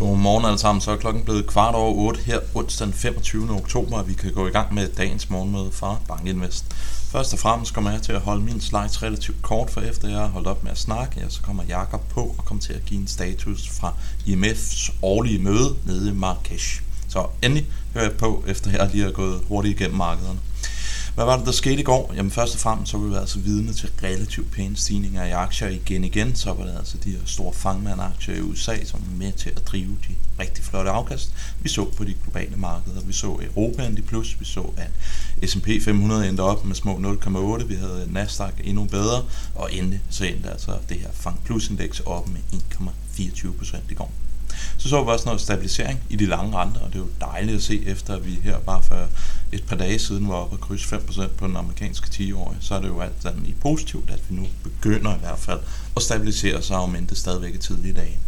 Godmorgen alle sammen. Så er klokken blevet kvart over 8 her onsdag den 25. oktober, og vi kan gå i gang med dagens morgenmøde fra Bankinvest. Først og fremmest kommer jeg til at holde min slides relativt kort, for efter jeg har holdt op med at snakke, ja, så kommer Jakob på og kommer til at give en status fra IMF's årlige møde nede i Marrakesh. Så endelig hører jeg på, efter jeg lige har gået hurtigt igennem markederne. Hvad var det, der skete i går? Jamen først og fremmest så var vi altså vidne til relativt pæne stigninger i aktier igen igen. Så var det altså de her store fangmandaktier i USA, som var med til at drive de rigtig flotte afkast. Vi så på de globale markeder. Vi så Europa endte plus. Vi så, at S&P 500 endte op med små 0,8. Vi havde Nasdaq endnu bedre. Og endelig så endte altså det her Fang Plus-indeks op med 1,24 procent i går. Så så vi også noget stabilisering i de lange renter, og det er jo dejligt at se, efter at vi her bare for et par dage siden var oppe og krydse 5% på den amerikanske 10-årige, så er det jo alt sammen i positivt, at vi nu begynder i hvert fald at stabilisere sig, om end det stadigvæk er tidlige dage.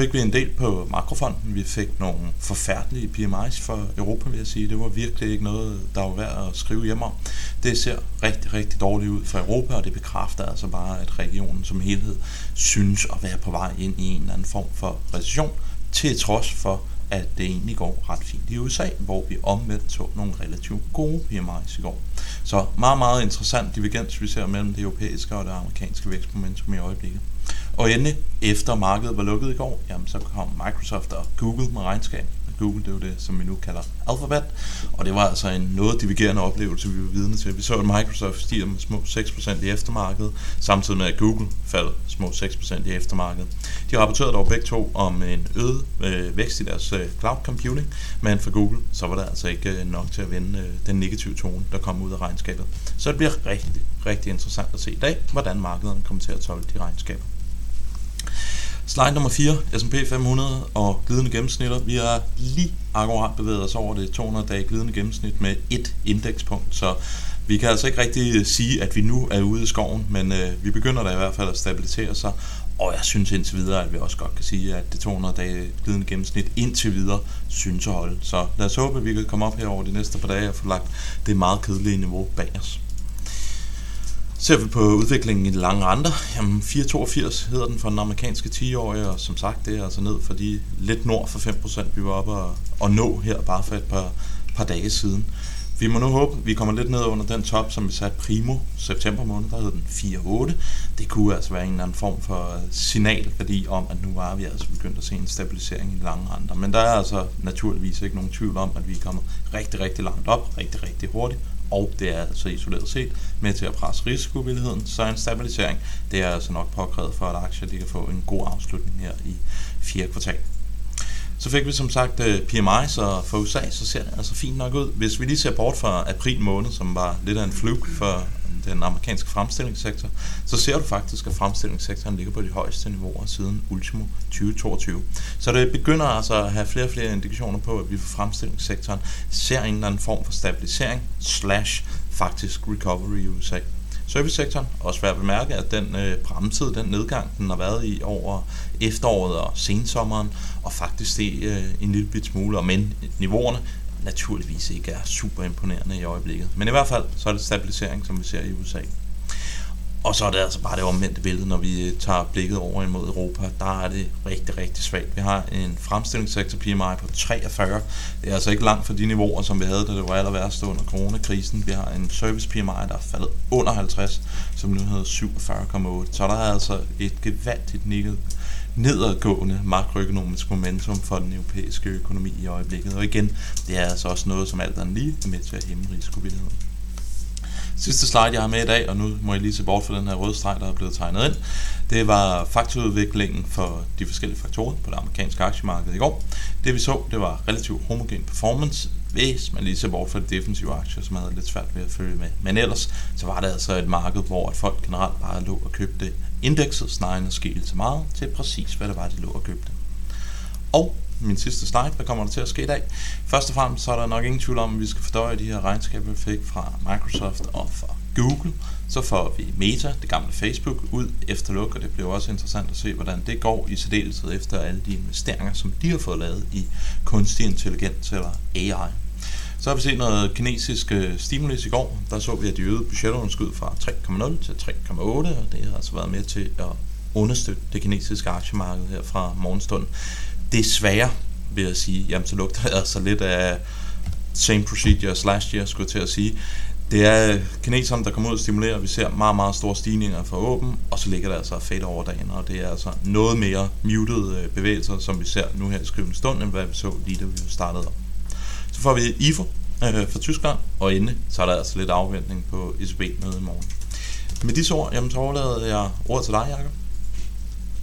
Fik vi en del på makrofonden. Vi fik nogle forfærdelige PMI's for Europa, vil jeg sige. Det var virkelig ikke noget, der var værd at skrive hjem om. Det ser rigtig, rigtig dårligt ud for Europa, og det bekræfter altså bare, at regionen som helhed synes at være på vej ind i en eller anden form for recession, til trods for, at det egentlig går ret fint i USA, hvor vi omvendt så nogle relativt gode PMI's i går. Så meget, meget interessant divergens, vi ser mellem det europæiske og det amerikanske vækstmomentum i øjeblikket. Og endelig, efter markedet var lukket i går, jamen, så kom Microsoft og Google med regnskab. Google, det er jo det, som vi nu kalder Alphabet. Og det var altså en noget divergerende oplevelse, vi var vidne til. Vi så, at Microsoft stiger med små 6% i eftermarkedet, samtidig med, at Google faldt små 6% i eftermarkedet. De rapporterede dog begge to om en øget øh, vækst i deres øh, cloud computing, men for Google, så var det altså ikke øh, nok til at vende øh, den negative tone, der kom ud af regnskabet. Så det bliver rigtig, rigtig interessant at se i dag, hvordan markederne kommer til at tolke de regnskaber. Slide nummer 4, S&P 500 og glidende gennemsnitter. Vi har lige akkurat bevæget os over det 200-dage glidende gennemsnit med et indekspunkt, så vi kan altså ikke rigtig sige, at vi nu er ude i skoven, men øh, vi begynder da i hvert fald at stabilisere sig, og jeg synes indtil videre, at vi også godt kan sige, at det 200-dage glidende gennemsnit indtil videre synes at holde. Så lad os håbe, at vi kan komme op her over de næste par dage og få lagt det meget kedelige niveau bag os. Ser vi på udviklingen i de lange renter, jamen 4,82 hedder den for den amerikanske 10-årige, og som sagt, det er altså ned for de lidt nord for 5%, vi var oppe og, og nå her bare for et par, par dage siden. Vi må nu håbe, at vi kommer lidt ned under den top, som vi satte primo september måned, der hed den 4,8. Det kunne altså være en eller anden form for signalværdi om, at nu var vi altså begyndt at se en stabilisering i de lange renter. Men der er altså naturligvis ikke nogen tvivl om, at vi er kommet rigtig, rigtig langt op, rigtig, rigtig hurtigt, og det er altså isoleret set med til at presse risikovilligheden, så en stabilisering, det er altså nok påkrævet for, at aktier de kan få en god afslutning her i fjerde kvartal. Så fik vi som sagt øh, PMI, så for USA, så ser det altså fint nok ud. Hvis vi lige ser bort fra april måned, som var lidt af en flug for den amerikanske fremstillingssektor, så ser du faktisk, at fremstillingssektoren ligger på de højeste niveauer siden ultimo 2022. Så det begynder altså at have flere og flere indikationer på, at vi for fremstillingssektoren ser en eller anden form for stabilisering slash faktisk recovery i USA. Servicesektoren, også værd at bemærke, at den øh, bremsede den nedgang, den har været i over efteråret og sensommeren, og faktisk det øh, en lille bit smule, og men niveauerne naturligvis ikke er super imponerende i øjeblikket. Men i hvert fald, så er det stabilisering, som vi ser i USA. Og så er det altså bare det omvendte billede, når vi tager blikket over imod Europa. Der er det rigtig, rigtig svagt. Vi har en fremstillingssektor PMI på 43. Det er altså ikke langt fra de niveauer, som vi havde, da det var aller værst under coronakrisen. Vi har en service PMI, der er faldet under 50, som nu hedder 47,8. Så der er altså et gevaldigt nedadgående makroøkonomisk momentum for den europæiske økonomi i øjeblikket. Og igen, det er altså også noget, som alt andet lige er med til at hæmme risikovilligheden. Sidste slide, jeg har med i dag, og nu må jeg lige se bort fra den her røde streg, der er blevet tegnet ind, det var faktorudviklingen for de forskellige faktorer på det amerikanske aktiemarked i går. Det vi så, det var relativt homogen performance, hvis man lige ser bort fra de defensive aktier, som havde lidt svært ved at følge med. Men ellers, så var det altså et marked, hvor at folk generelt bare lå og købte indekset, snarere end at så meget til præcis, hvad det var, de lå og købte. Og min sidste slide, hvad kommer der til at ske i dag? Først og fremmest så er der nok ingen tvivl om, at vi skal fordøje de her regnskaber, vi fik fra Microsoft og fra Google. Så får vi Meta, det gamle Facebook, ud efter luk, og det bliver også interessant at se, hvordan det går i særdeleshed efter alle de investeringer, som de har fået lavet i kunstig intelligens eller AI. Så har vi set noget kinesisk øh, stimulus i går. Der så vi, at de øgede budgetunderskud fra 3,0 til 3,8, og det har altså været med til at understøtte det kinesiske aktiemarked her fra morgenstunden desværre, vil jeg sige, jamen så lugter det altså lidt af same procedure as last year, skulle jeg til at sige. Det er kineserne, der kommer ud og stimulerer. Vi ser meget, meget store stigninger for åben, og så ligger der altså fedt over dagen, og det er altså noget mere muted øh, bevægelser, som vi ser nu her i skrivende stund, end hvad vi så lige da vi startede op. Så får vi IFO øh, fra Tyskland, og inde så er der altså lidt afventning på ECB-mødet i morgen. Med disse ord, jamen, så overlader jeg ordet til dig, Jacob.